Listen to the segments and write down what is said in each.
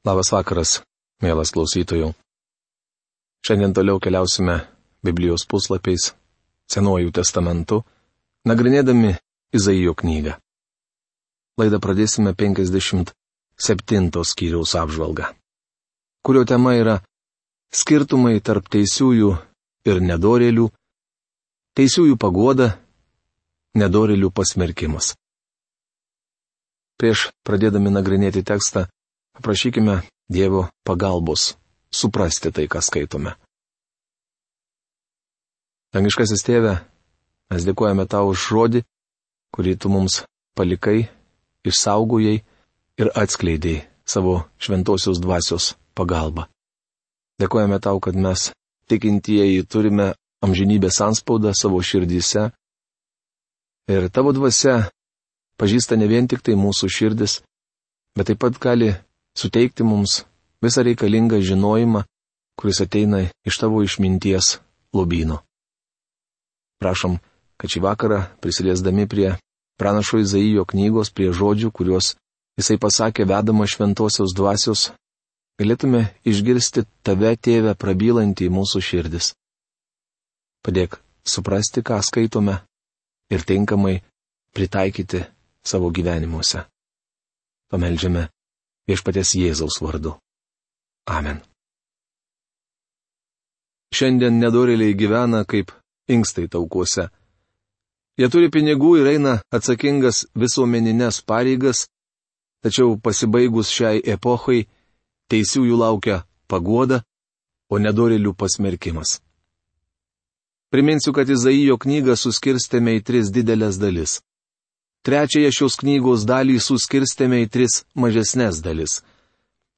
Labas vakaras, mielas klausytojų. Šiandien toliau keliausime Biblijos puslapiais, Senuoju testamentu, nagrinėdami Izaijo knygą. Laidą pradėsime 57 skyriaus apžvalgą, kurio tema yra skirtumai tarp teisiųjų ir nedorėlių, teisiųjų pagoda, nedorėlių pasmerkimas. Prieš pradėdami nagrinėti tekstą, Paprašykime Dievo pagalbos suprasti tai, ką skaitome. Dangiškasis tėve, mes dėkojame tau už žodį, kurį tu mums palikai, išsaugojai ir atskleidėjai savo šventosios dvasios pagalba. Dėkojame tau, kad mes tikintieji turime amžinybės anspaudą savo širdyse ir tavo dvasia pažįsta ne vien tik tai mūsų širdis, bet taip pat gali suteikti mums visą reikalingą žinojimą, kuris ateina iš tavo išminties lobyno. Prašom, kad šį vakarą prisiliesdami prie pranašo Izaijo knygos, prie žodžių, kuriuos jisai pasakė vedama šventosios dvasios, galėtume išgirsti tave, tėvę, prabylantį į mūsų širdis. Padėk suprasti, ką skaitome ir tinkamai pritaikyti savo gyvenimuose. Pameldžiame viešpatės Jėzaus vardu. Amen. Šiandien nedorėliai gyvena kaip inkstai taukuose. Jie turi pinigų ir eina atsakingas visuomeninės pareigas, tačiau pasibaigus šiai epochai, teisiųjų laukia pagoda, o nedorėlių pasmerkimas. Priminsiu, kad Izaijo knygą suskirstėme į tris didelės dalis. Trečiąją šios knygos dalį suskirstėme į tris mažesnės dalis.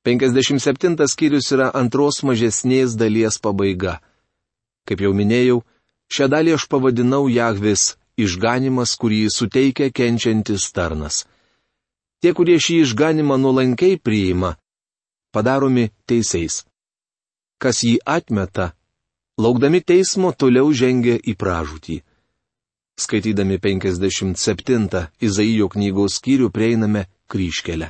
57 skyrius yra antros mažesnės dalies pabaiga. Kaip jau minėjau, šią dalį aš pavadinau Jahvis išganimas, kurį suteikia kenčiantis tarnas. Tie, kurie šį išganimą nuolankiai priima, padaromi teisėjais. Kas jį atmeta, laukdami teismo toliau žengia į pražūtį. Skaitydami 57 Izaijo knygos skyrių prieiname kryškelę.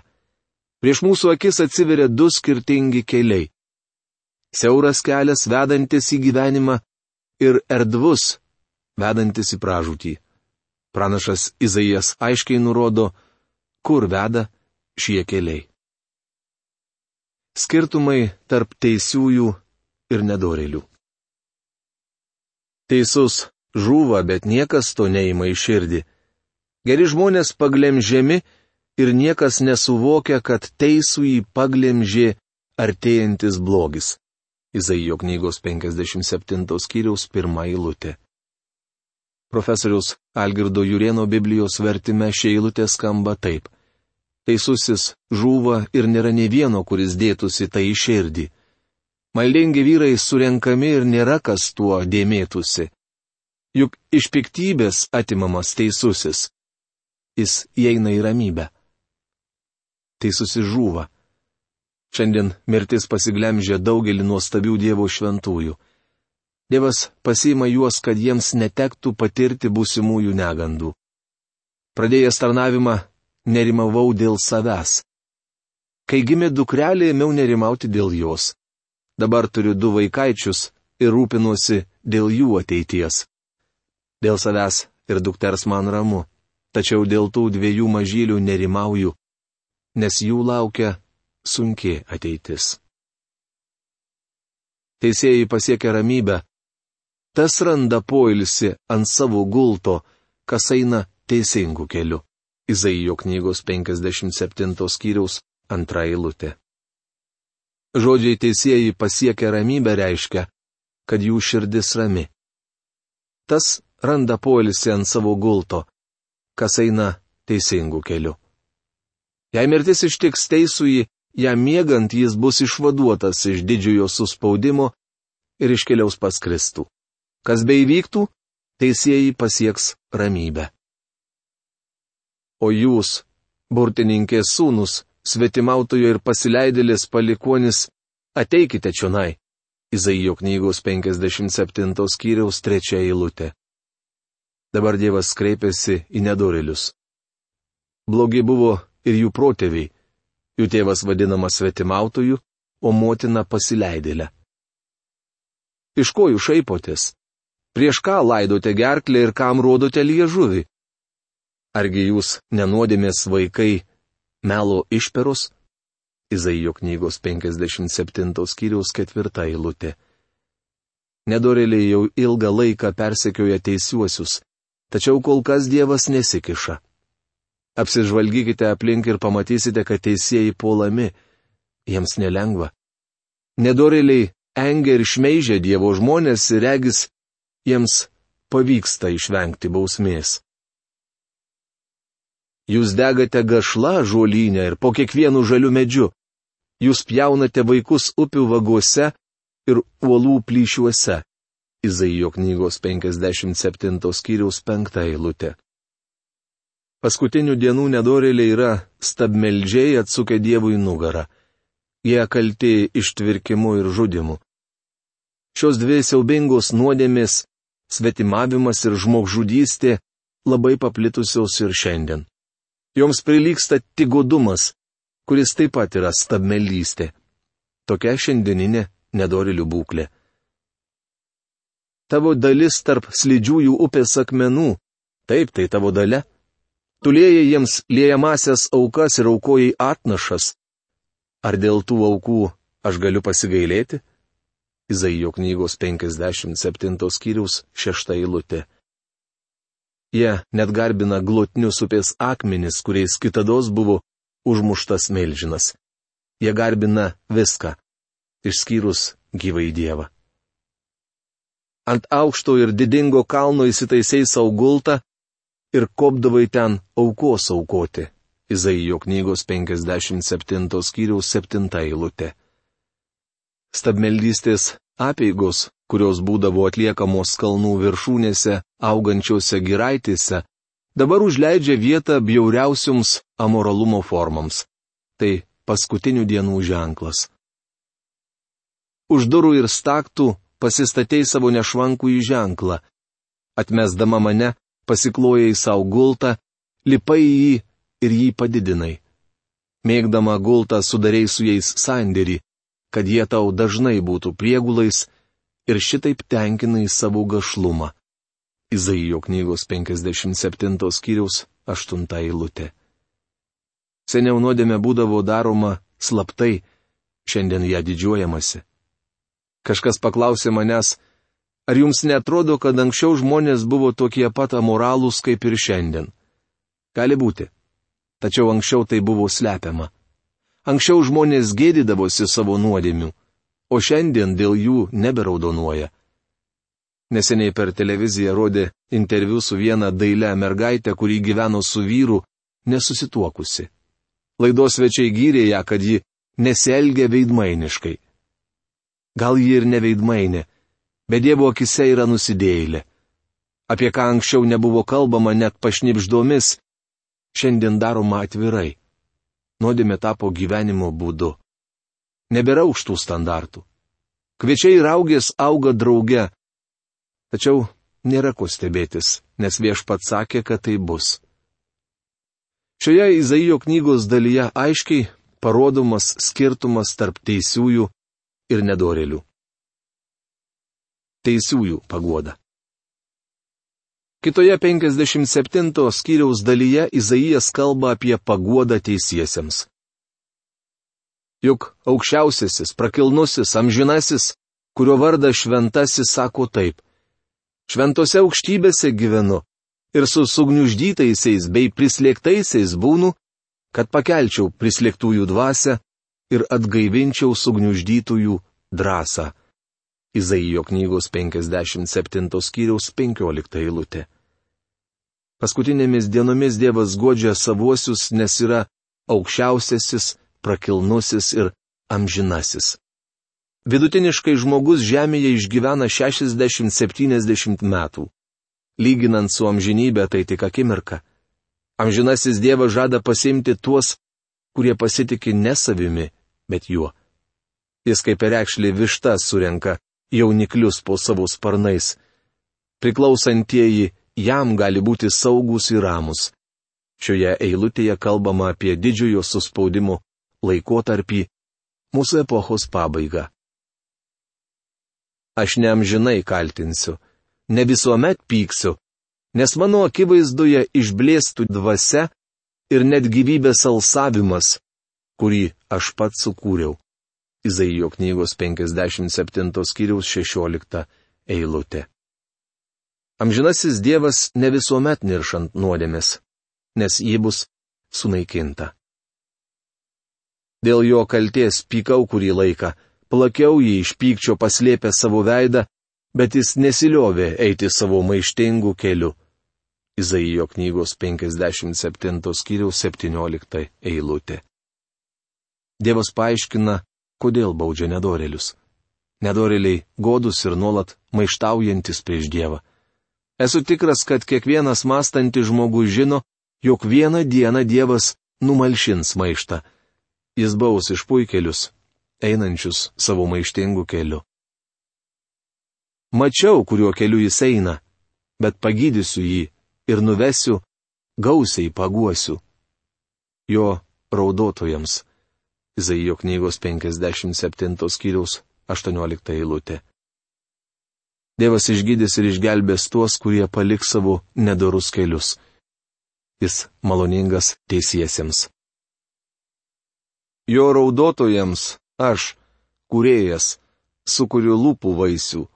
Prieš mūsų akis atsiveria du skirtingi keliai. Siauras kelias vedantis į gyvenimą ir erdvus vedantis į pražūtį. Pranašas Izaijas aiškiai nurodo, kur veda šie keliai. Skirtumai tarp teisiųjų ir nedorelių. Teisus žūva, bet niekas to neima į širdį. Geri žmonės paglemžiami ir niekas nesuvokia, kad teisų jį paglemžė artėjantis blogis. Izaijo knygos 57 skyriaus pirmą eilutę. Profesorius Algirdo Jurieno Biblijos vertime šia eilutė skamba taip. Teisusis žūva ir nėra ne vieno, kuris dėtųsi tai į širdį. Maldingi vyrai surenkami ir nėra kas tuo dėmėtųsi. Juk iš piktybės atimamas teisusis. Jis įeina į ramybę. Teisusis žūva. Šiandien mirtis pasiglemžia daugelį nuostabių Dievo šventųjų. Dievas pasima juos, kad jiems netektų patirti būsimųjų negandų. Pradėjęs tarnavimą, nerimavau dėl savęs. Kai gimė dukrelė, ėmiau nerimauti dėl jos. Dabar turiu du vaikaičius ir rūpinuosi dėl jų ateities. Dėl savęs ir dukters man ramu, tačiau dėl tų dviejų mažylių nerimauju, nes jų laukia sunki ateitis. Teisėjai pasiekia ramybę, tas randa poilsi ant savo gulto, kas eina teisingų kelių. Izaijo knygos 57 skyriaus antra eilutė. Žodžiai teisėjai pasiekia ramybę reiškia, kad jų širdis rami. Tas randa poilsį ant savo gulto, kas eina teisingų kelių. Jei mirtis ištiks teisųjį, jam miegant jis bus išvaduotas iš didžiojo suspaudimo ir iškeliaus pas Kristų. Kas beivyktų, teisėjai pasieks ramybę. O jūs, burtininkės sūnus, svetimautojo ir pasileidėlės palikonis, ateikite čionai. Izaijo knygos 57 skyriaus trečia eilutė. Dabar Dievas kreipėsi į nedorelius. Blogi buvo ir jų protėviai. Jų tėvas vadinamas svetimautojų, o motina pasileidėlė. Iš ko jūs šaipotės? Prieš ką laidote gerklę ir kam rodote liežuvį? Argi jūs nenuodėmės vaikai melo išperus? Izaijo knygos 57 skyriaus ketvirta eilutė. Nedorėliai jau ilgą laiką persekioja teisiuosius, tačiau kol kas Dievas nesikiša. Apsižvalgykite aplink ir pamatysite, kad teisėjai puolami, jiems nelengva. Nedorėliai engia ir šmeižia Dievo žmonės ir regis, jiems pavyksta išvengti bausmės. Jūs degate gašla žuolynę ir po kiekvienu žaliu medžiu. Jūs pjaunate vaikus upių vaguose ir uolų plyšiuose. Izaijo knygos 57 skyriaus 5 eilutė. Paskutinių dienų nedorėliai yra stabmeldžiai atsukę Dievui nugarą. Jie kalti ištvirkimu ir žudimu. Šios dvi siaubingos nuodėmės - svetimavimas ir žmogžudystė - labai paplitusios ir šiandien. Joms prilyksta tik godumas, kuris taip pat yra stabmelystė. Tokia šiandieninė nedorilių būklė. Tavo dalis tarp slidžiųjų upės akmenų. Taip, tai tavo dalė. Tulėjai jiems liejamasias aukas ir aukojai atnašas. Ar dėl tų aukų aš galiu pasigailėti? Izaijo knygos 57 skyriaus 6 eilutė. Jie net garbina glotnius upės akmenis, kuriais kitados buvo užmuštas melžinas. Jie garbina viską išskyrus gyvai Dievą. Ant aukšto ir didingo kalno įsitaisiai saugultą ir kopdavai ten aukos aukoti. Izaijo knygos 57 skyriaus 7 eilutė. Stabmeldystės apėgos, kurios būdavo atliekamos kalnų viršūnėse augančiose giraitėse, dabar užleidžia vietą bjauriausiams amoralumo formams. Tai paskutinių dienų ženklas už durų ir staktų pasistatei savo nešvankų į ženklą. Atmesdama mane, pasiklojai savo gultą, lipai į jį ir jį padidinai. Mėgdama gultą sudarei su jais sandėrį, kad jie tau dažnai būtų priegulais ir šitaip tenkinai savo gašlumą. Izaijo knygos 57 skyriaus 8 eilutė. Seniau nuodėme būdavo daroma slaptai, šiandien ją didžiuojamasi. Kažkas paklausė manęs, ar jums netrodo, kad anksčiau žmonės buvo tokie pat amoralūs kaip ir šiandien? Gali būti. Tačiau anksčiau tai buvo slepiama. Anksčiau žmonės gėdydavosi savo nuodėmių, o šiandien dėl jų neberaudonuoja. Neseniai per televiziją rodė interviu su viena dailė mergaitė, kuri gyveno su vyru, nesusituokusi. Laidos svečiai gyrė ją, kad ji nesielgia veidmainiškai. Gal ji ir neveidmainė, bet Dievo akise yra nusidėjėlė. Apie ką anksčiau nebuvo kalbama net pašnipždomis, šiandien daroma atvirai. Nuodėmė tapo gyvenimo būdu. Nebėra aukštų standartų. Kviečiai ir augės auga drauge. Tačiau nėra ko stebėtis, nes viešpats sakė, kad tai bus. Šioje Izaijo knygos dalyje aiškiai parodomas skirtumas tarp teisiųjų ir nedorelių. Teisiųjų pagoda. Kitoje 57 skyriaus dalyje Izaijas kalba apie paguodą teisiesiems. Juk aukščiausiasis, prakilnusis, amžinasis, kurio vardas šventasis sako taip. Šventose aukštybėse gyvenu ir su sugniuždytaisiais bei prislėgtaisiais būnu, kad pakelčiau prislėgtųjų dvasę ir atgaivinčiau sugniuždytųjų drąsą. Izaijo knygos 57 skyriaus 15 eilutė. Paskutinėmis dienomis Dievas godžia savuosius, nes yra aukščiausiasis, prakilnusis ir amžinasis. Vidutiniškai žmogus Žemėje išgyvena 60-70 metų. Lyginant su amžinybė tai tik akimirka. Amžinasis Dievas žada pasimti tuos, kurie pasitikė ne savimi, bet juo. Jis kaip perekšlė višta surenka jauniklius po savo sparnais. Priklausantieji jam gali būti saugus ir ramus. Šioje eilutėje kalbama apie didžiojo suspaudimo laikotarpį, mūsų epochos pabaigą. Aš neamžinai kaltinsiu, ne visuomet pyksiu, nes mano akivaizdoje išblėstų dvasia ir net gyvybės alsavimas, kurį aš pats sukūriau. Izaijo knygos 57 skyriaus 16 eilutė. Amžinasis Dievas ne visuomet niršant nuodėmis, nes jį bus sunaikinta. Dėl jo kalties pykau kurį laiką, plakiau jį iš pykčio paslėpę savo veidą, bet jis nesiliovė eiti savo maištingų kelių. Izaijo knygos 57 skyriaus 17 eilutė. Dievas paaiškina, kodėl baudžia nedorelius. Nedoreliai godus ir nuolat maištaujantis prieš Dievą. Esu tikras, kad kiekvienas mąstantis žmogus žino, jog vieną dieną Dievas numalšins maištą. Jis baus išpuikelius, einančius savo maištingų keliu. Mačiau, kuriuo keliu jis eina, bet pagydysiu jį ir nuvesiu, gausiai paguosiu. Jo raudotojams. Izaijo knygos 57 skyriaus 18 eilutė. Dievas išgydys ir išgelbės tuos, kurie paliks savo nedorus kelius. Jis maloningas teisiesiems. Jo raudotojams aš, kurėjas, sukuriu lūpų vaisių.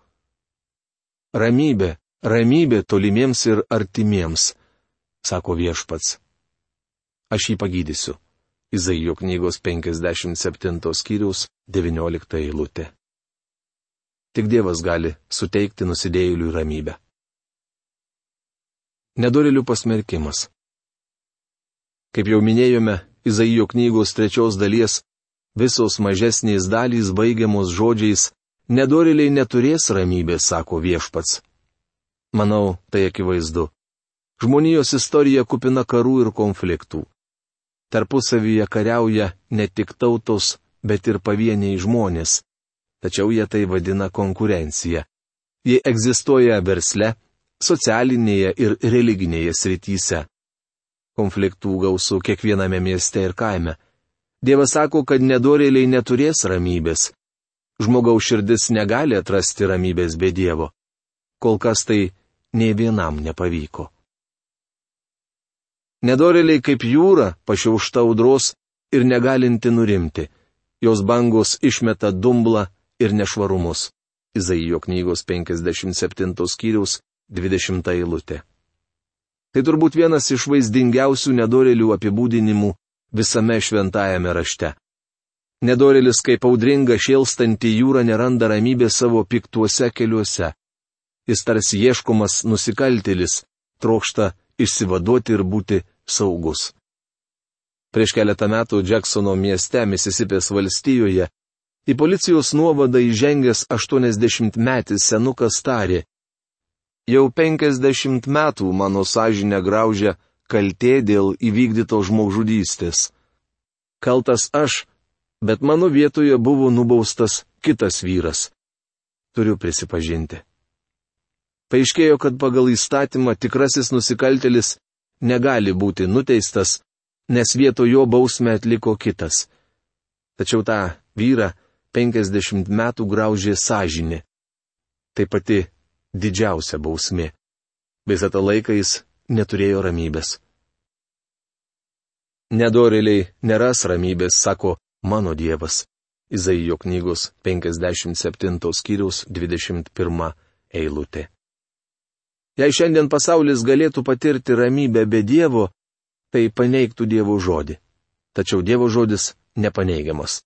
Ramybė, ramybė tolimiems ir artimiems, sako viešpats. Aš jį pagydysiu. Izaijo knygos 57 skyriaus 19 eilutė. Tik Dievas gali suteikti nusidėjėliui ramybę. Nedorilių pasmerkimas. Kaip jau minėjome, Izaijo knygos trečios dalies visos mažesnės dalys baigiamos žodžiais Nedoriliai neturės ramybės, sako viešpats. Manau, tai akivaizdu. Žmonijos istorija kupina karų ir konfliktų. Tarpusavyje kariauja ne tik tautos, bet ir pavieniai žmonės tačiau jie tai vadina konkurencija. Ji egzistuoja versle, socialinėje ir religinėje srityse. Konfliktų gausų kiekviename mieste ir kaime. Dievas sako, kad nedorėliai neturės ramybės. Žmogaus širdis negali atrasti ramybės be Dievo. Kol kas tai nei vienam nepavyko. Nedorėliai kaip jūra, pašiaušta audros ir negalinti nurimti. Jos bangos išmeta dumblą, ir nešvarumus. Izaijo knygos 57 skyriaus 20 eilutė. Tai turbūt vienas iš vaizdingiausių nedorelių apibūdinimų visame šventajame rašte. Nedorelis kaip audringa šėlstanti jūra neranda ramybės savo piktuose keliuose. Jis tarsi ieškomas nusikaltėlis, trokšta išsivaduoti ir būti saugus. Prieš keletą metų Jacksono mieste, Misisipės valstijoje, Į policijos nuovadą įžengęs 80-metis senukas tarė. Jau 50 metų mano sąžinę graužia kaltė dėl įvykdyto žmogžudystės. Kaltas aš, bet mano vietoje buvo nubaustas kitas vyras. Turiu prisipažinti. Paaiškėjo, kad pagal įstatymą tikrasis nusikaltelis negali būti nuteistas, nes vietoj jo bausmę atliko kitas. Tačiau tą vyrą, 50 metų graužė sąžinė. Tai pati didžiausia bausmė. Visą tą laiką jis neturėjo ramybės. Nedorėliai neras ramybės, sako mano Dievas. Izaijo knygos 57 skyriaus 21 eilutė. Jei šiandien pasaulis galėtų patirti ramybę be Dievo, tai paneigtų Dievo žodį. Tačiau Dievo žodis nepaneigiamas.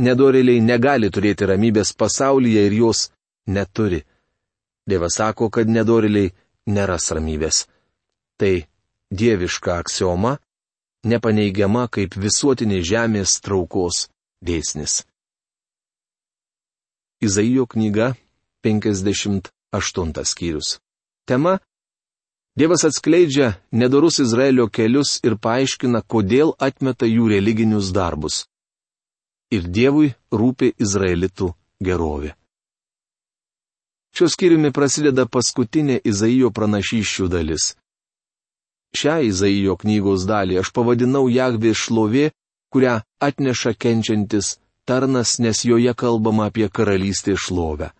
Nedorėliai negali turėti ramybės pasaulyje ir jos neturi. Dievas sako, kad nedorėliai neras ramybės. Tai dieviška aksioma, nepaneigiama kaip visuotinė žemės traukos dėsnis. Izaijo knyga 58 skyrius. Tema Dievas atskleidžia nedorus Izraelio kelius ir paaiškina, kodėl atmeta jų religinius darbus ir Dievui rūpi Izraelitų gerovė. Šios skyriumi prasideda paskutinė Izaijo pranašyščių dalis. Šią Izaijo knygos dalį aš pavadinau Jahvė šlovė kurią atneša kenčiantis tarnas, nes joje kalbama apie karalystę šlovę.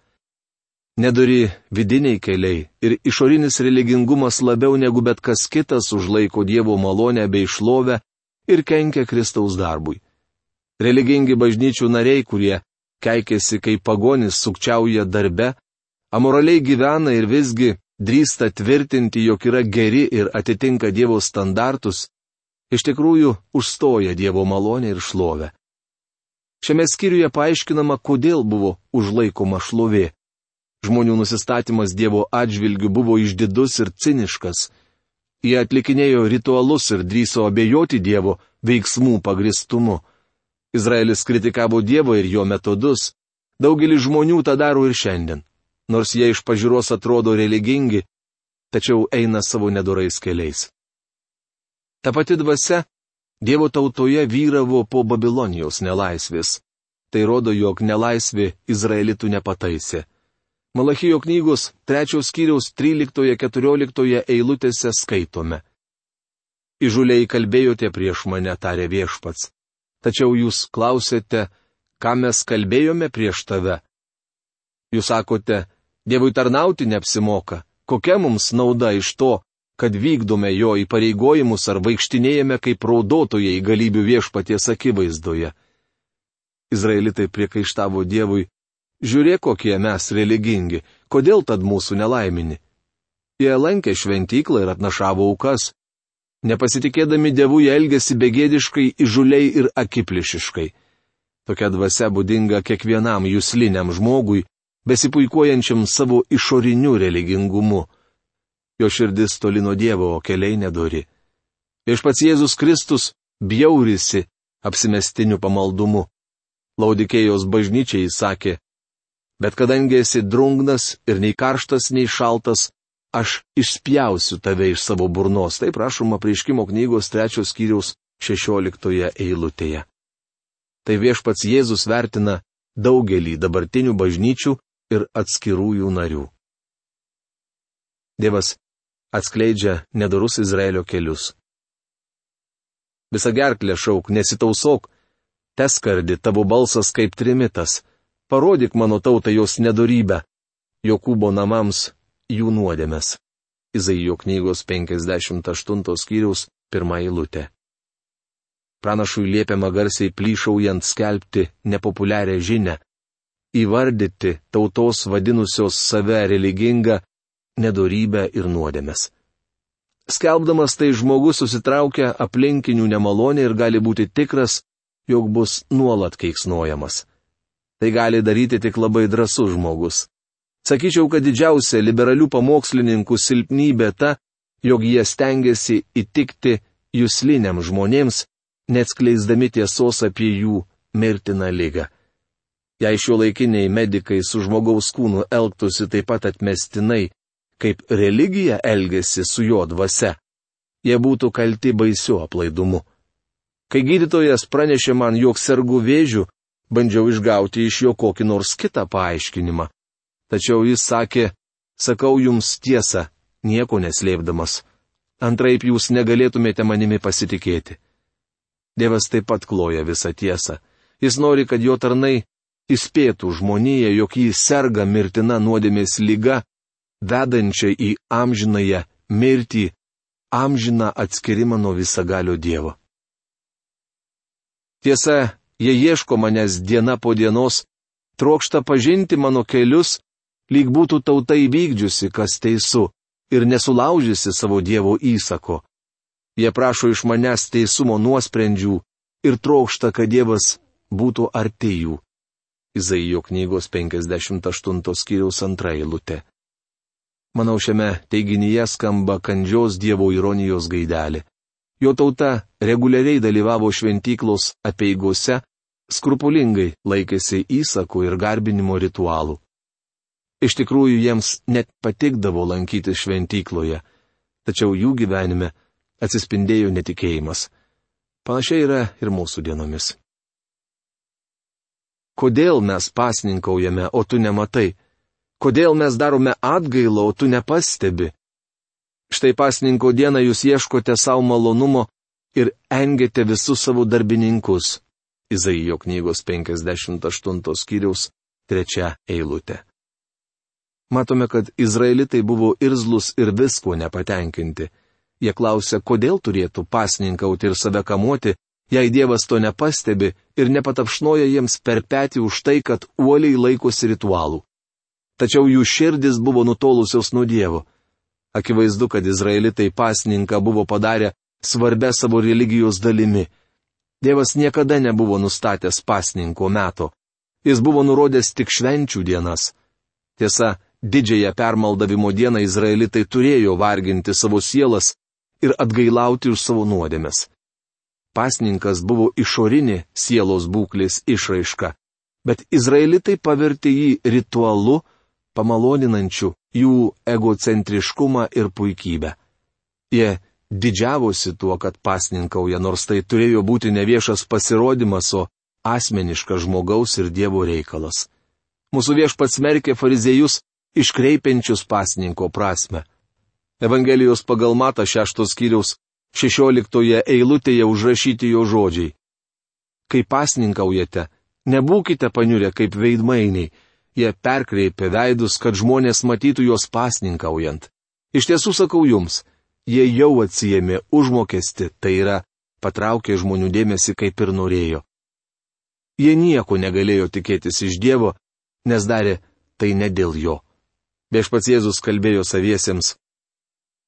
Nedori vidiniai keliai ir išorinis religingumas labiau negu bet kas kitas užlaiko Dievo malonę bei šlovę ir kenkia Kristaus darbui. Religingi bažnyčių nariai, kurie keikėsi kaip pagonis sukčiauja darbe, amoraliai gyvena ir visgi drįsta tvirtinti, jog yra geri ir atitinka Dievo standartus, iš tikrųjų užstoja Dievo malonę ir šlovę. Šiame skyriuje paaiškinama, kodėl buvo užlaikoma šlovė. Žmonių nusistatymas Dievo atžvilgių buvo išdidus ir ciniškas. Jie atlikinėjo ritualus ir drįso abejoti Dievo veiksmų pagristumu. Izraelis kritikavo Dievą ir jo metodus. Daugelis žmonių tą daro ir šiandien. Nors jie iš pažiūros atrodo religingi, tačiau eina savo nedorais keliais. Ta pati dvasia Dievo tautoje vyravo po Babilonijos nelaisvės. Tai rodo, jog nelaisvė Izraelitų nepataisė. Malachijo knygos trečios skyriaus 13-14 eilutėse skaitome. Įžuliai kalbėjote prieš mane, tarė viešpats. Tačiau jūs klausėte, ką mes kalbėjome prieš tave. Jūs sakote, Dievui tarnauti neapsimoka, kokia mums nauda iš to, kad vykdome jo įpareigojimus ar vaikštinėjame kaip raudotojai galybių viešpaties akivaizdoje. Izraelitai priekaištavo Dievui, Žiūrėk, kokie mes religingi, kodėl tad mūsų nelaimini? Jie lankė šventyklą ir atnašavo aukas. Nepasitikėdami dievų jie elgėsi begėdiškai, įžuliai ir akiplišiškai. Tokia dvasia būdinga kiekvienam jūsliniam žmogui, besipuikuojančiam savo išoriniu religingumu. Jo širdis toli nuo Dievo, o keliai nedori. Viešpats Jėzus Kristus bjaurisi apsimestiniu pamaldumu. Laudikėjos bažnyčiai sakė, Bet kadangi esi drungnas ir nei karštas, nei šaltas, aš išspjausiu tave iš savo burnos. Tai prašoma prieškimo knygos trečios skyriaus šešioliktoje eilutėje. Tai viešpats Jėzus vertina daugelį dabartinių bažnyčių ir atskirųjų narių. Dievas atskleidžia nedorus Izraelio kelius. Visa gerklė šauk, nesitausok, teskardi tavo balsas kaip trimitas parodyk mano tautai jos nedorybę, Jokūbo namams jų nuodėmės. Izaijo knygos 58 skyriaus pirmą eilutę. Pranašui liepiama garsiai plyšaujant skelbti nepopuliarią žinę, įvardyti tautos vadinusios save religingą nedorybę ir nuodėmės. Skelbdamas tai žmogus susitraukia aplinkinių nemalonę ir gali būti tikras, jog bus nuolat keiksnojamas. Tai gali daryti tik labai drasus žmogus. Sakyčiau, kad didžiausia liberalių pamokslininkų silpnybė ta, jog jie stengiasi įtikti jūsliniam žmonėms, neatskleisdami tiesos apie jų mirtiną lygą. Jei šio laikiniai medikai su žmogaus kūnu elgtųsi taip pat atmestinai, kaip religija elgesi su jo dvasia, jie būtų kalti baisiu aplaidumu. Kai gydytojas pranešė man, jog sergu vėžiu, bandžiau išgauti iš jo kokį nors kitą paaiškinimą. Tačiau jis sakė, sakau jums tiesą, nieko neslėpdamas. Antraip jūs negalėtumėte manimi pasitikėti. Dievas taip pat kloja visą tiesą. Jis nori, kad jo tarnai įspėtų žmoniją, jog jį serga mirtina nuodėmės lyga, vedančia į amžinąją mirtį, amžiną atskirimą nuo visagalio Dievo. Tiesa, Jie ieško manęs diena po dienos, trokšta pažinti mano kelius, lyg būtų tauta įvykdžiusi, kas teisų, ir nesulaužysi savo Dievo įsako. Jie prašo iš manęs teisumo nuosprendžių ir trokšta, kad Dievas būtų arti jų. Izaijo knygos 58 skyriaus antra eilutė. Manau, šiame teiginyje skamba kandžios Dievo ironijos gaidelė. Jo tauta reguliariai dalyvavo šventyklos apieigose, skrupulingai laikėsi įsakų ir garbinimo ritualų. Iš tikrųjų jiems net patikdavo lankyti šventykloje, tačiau jų gyvenime atsispindėjo netikėjimas. Panašiai yra ir mūsų dienomis. Kodėl mes pasninkaujame, o tu nematai? Kodėl mes darome atgailą, o tu nepastebi? Štai pasninko dieną jūs ieškote savo malonumo ir engėte visus savo darbininkus. Izaijo knygos 58 skyriaus trečia eilutė. Matome, kad izraelitai buvo irzlus ir visko nepatenkinti. Jie klausia, kodėl turėtų pasninkauti ir save kamuoti, jei Dievas to nepastebi ir nepatapšnoja jiems per petį už tai, kad uoliai laikosi ritualų. Tačiau jų širdis buvo nutolusios nuo Dievo. Akivaizdu, kad izraelitai pasninką buvo padarę svarbia savo religijos dalimi. Dievas niekada nebuvo nustatęs pasninko meto. Jis buvo nurodęs tik švenčių dienas. Tiesa, didžiąją permaldavimo dieną izraelitai turėjo varginti savo sielas ir atgailauti už savo nuodėmes. Pasninkas buvo išorinė sielos būklės išraiška, bet izraelitai pavertė jį ritualu, pamaloninančiu jų egocentriškumą ir puikybę. Jie didžiavosi tuo, kad pasninkauja, nors tai turėjo būti ne viešas pasirodymas, o asmeniškas žmogaus ir Dievo reikalas. Mūsų viešpats smerkė fariziejus iškreipiančius pasninko prasme. Evangelijos pagal Mata šeštos skyriaus šešioliktoje eilutėje užrašyti jo žodžiai. Kai pasninkaujate, nebūkite paniurę kaip veidmainiai, jie perkreipia veidus, kad žmonės matytų juos pasninkaujant. Iš tiesų sakau jums, jie jau atsijėmė užmokesti, tai yra, patraukė žmonių dėmesį kaip ir norėjo. Jie nieko negalėjo tikėtis iš Dievo, nes darė tai ne dėl jo. Viešpats Jėzus kalbėjo saviesiems.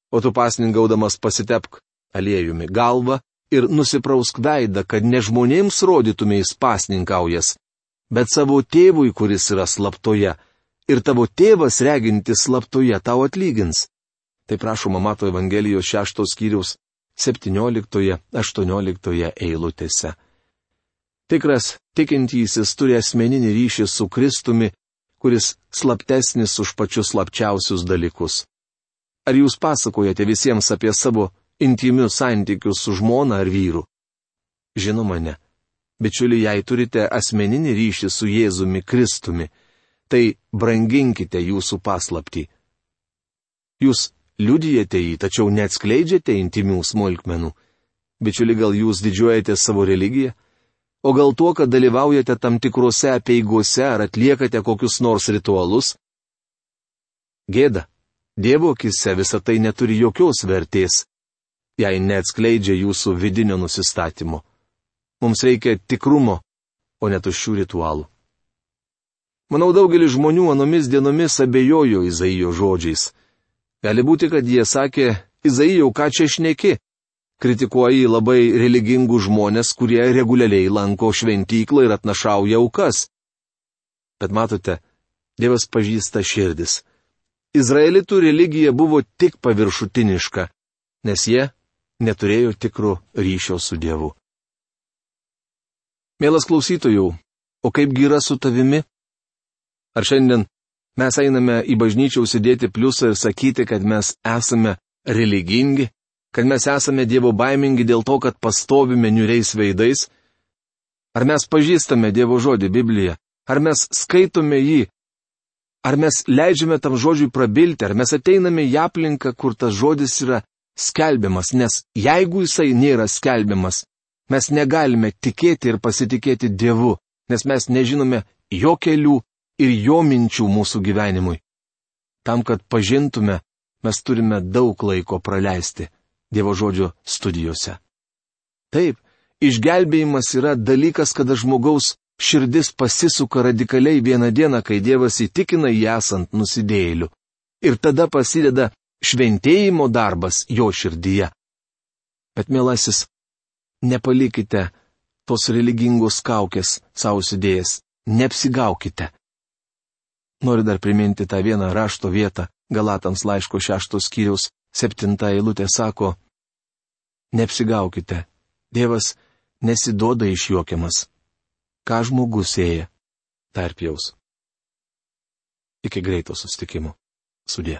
O tu pasningaudamas pasitepk aliejumi galvą ir nusiprausk veidą, kad ne žmonėms rodytumės pasninkaujas, bet savo tėvui, kuris yra slaptoje, ir tavo tėvas regintis slaptoje tau atlygins. Tai prašoma Mato Evangelijos 6 skyriaus 17-18 eilutėse. Tikras tikintysis turi asmeninį ryšį su Kristumi, kuris slaptesnis už pačius slapčiausius dalykus. Ar jūs pasakojate visiems apie savo intimius santykius su žmona ar vyru? Žinoma, ne. Bičiuli, jei turite asmeninį ryšį su Jėzumi Kristumi, tai branginkite jūsų paslapti. Jūs liudijate jį, tačiau neatskleidžiate intimių smulkmenų. Bičiuli, gal jūs didžiuojate savo religiją? O gal tuo, kad dalyvaujate tam tikrose apieigose ar atliekate kokius nors ritualus? Gėda. Dievo akise visa tai neturi jokios vertės, jei neatskleidžia jūsų vidinio nusistatymo. Mums reikia tikrumo, o ne tuščių ritualų. Manau, daugelis žmonių anomis dienomis abejojo Izaijo žodžiais. Gali būti, kad jie sakė, Izaijau, ką čia šneki? Kritikuoji labai religingų žmonės, kurie reguliariai lanko šventyklą ir atnašauja aukas. Bet matote, Dievas pažįsta širdis. Izraelitų religija buvo tik paviršutiniška, nes jie neturėjo tikro ryšio su Dievu. Mielas klausytojų, o kaipgi yra su tavimi? Ar šiandien Mes einame į bažnyčią užsidėti pliusą ir sakyti, kad mes esame religingi, kad mes esame Dievo baimingi dėl to, kad pastovime niuriais veidais. Ar mes pažįstame Dievo žodį Bibliją? Ar mes skaitome jį? Ar mes leidžiame tam žodžiui prabilti? Ar mes ateiname į aplinką, kur tas žodis yra skelbiamas? Nes jeigu jisai nėra skelbiamas, mes negalime tikėti ir pasitikėti Dievu, nes mes nežinome jo kelių, ir jo minčių mūsų gyvenimui. Tam, kad pažintume, mes turime daug laiko praleisti Dievo žodžio studijose. Taip, išgelbėjimas yra dalykas, kada žmogaus širdis pasisuka radikaliai vieną dieną, kai Dievas įtikina jį esant nusidėjėliu. Ir tada prasideda šventėjimo darbas jo širdyje. Bet, mielasis, nepalikite tos religingos kaukės savo sudėjęs, neapsigaukite. Noriu dar priminti tą vieną rašto vietą, Galatams laiško šeštos skyriaus septinta eilutė sako, Neapsigaukite, Dievas nesidoda išjuokiamas. Ką žmogus ėja, tarp jaus. Iki greito sustikimo. Sudė.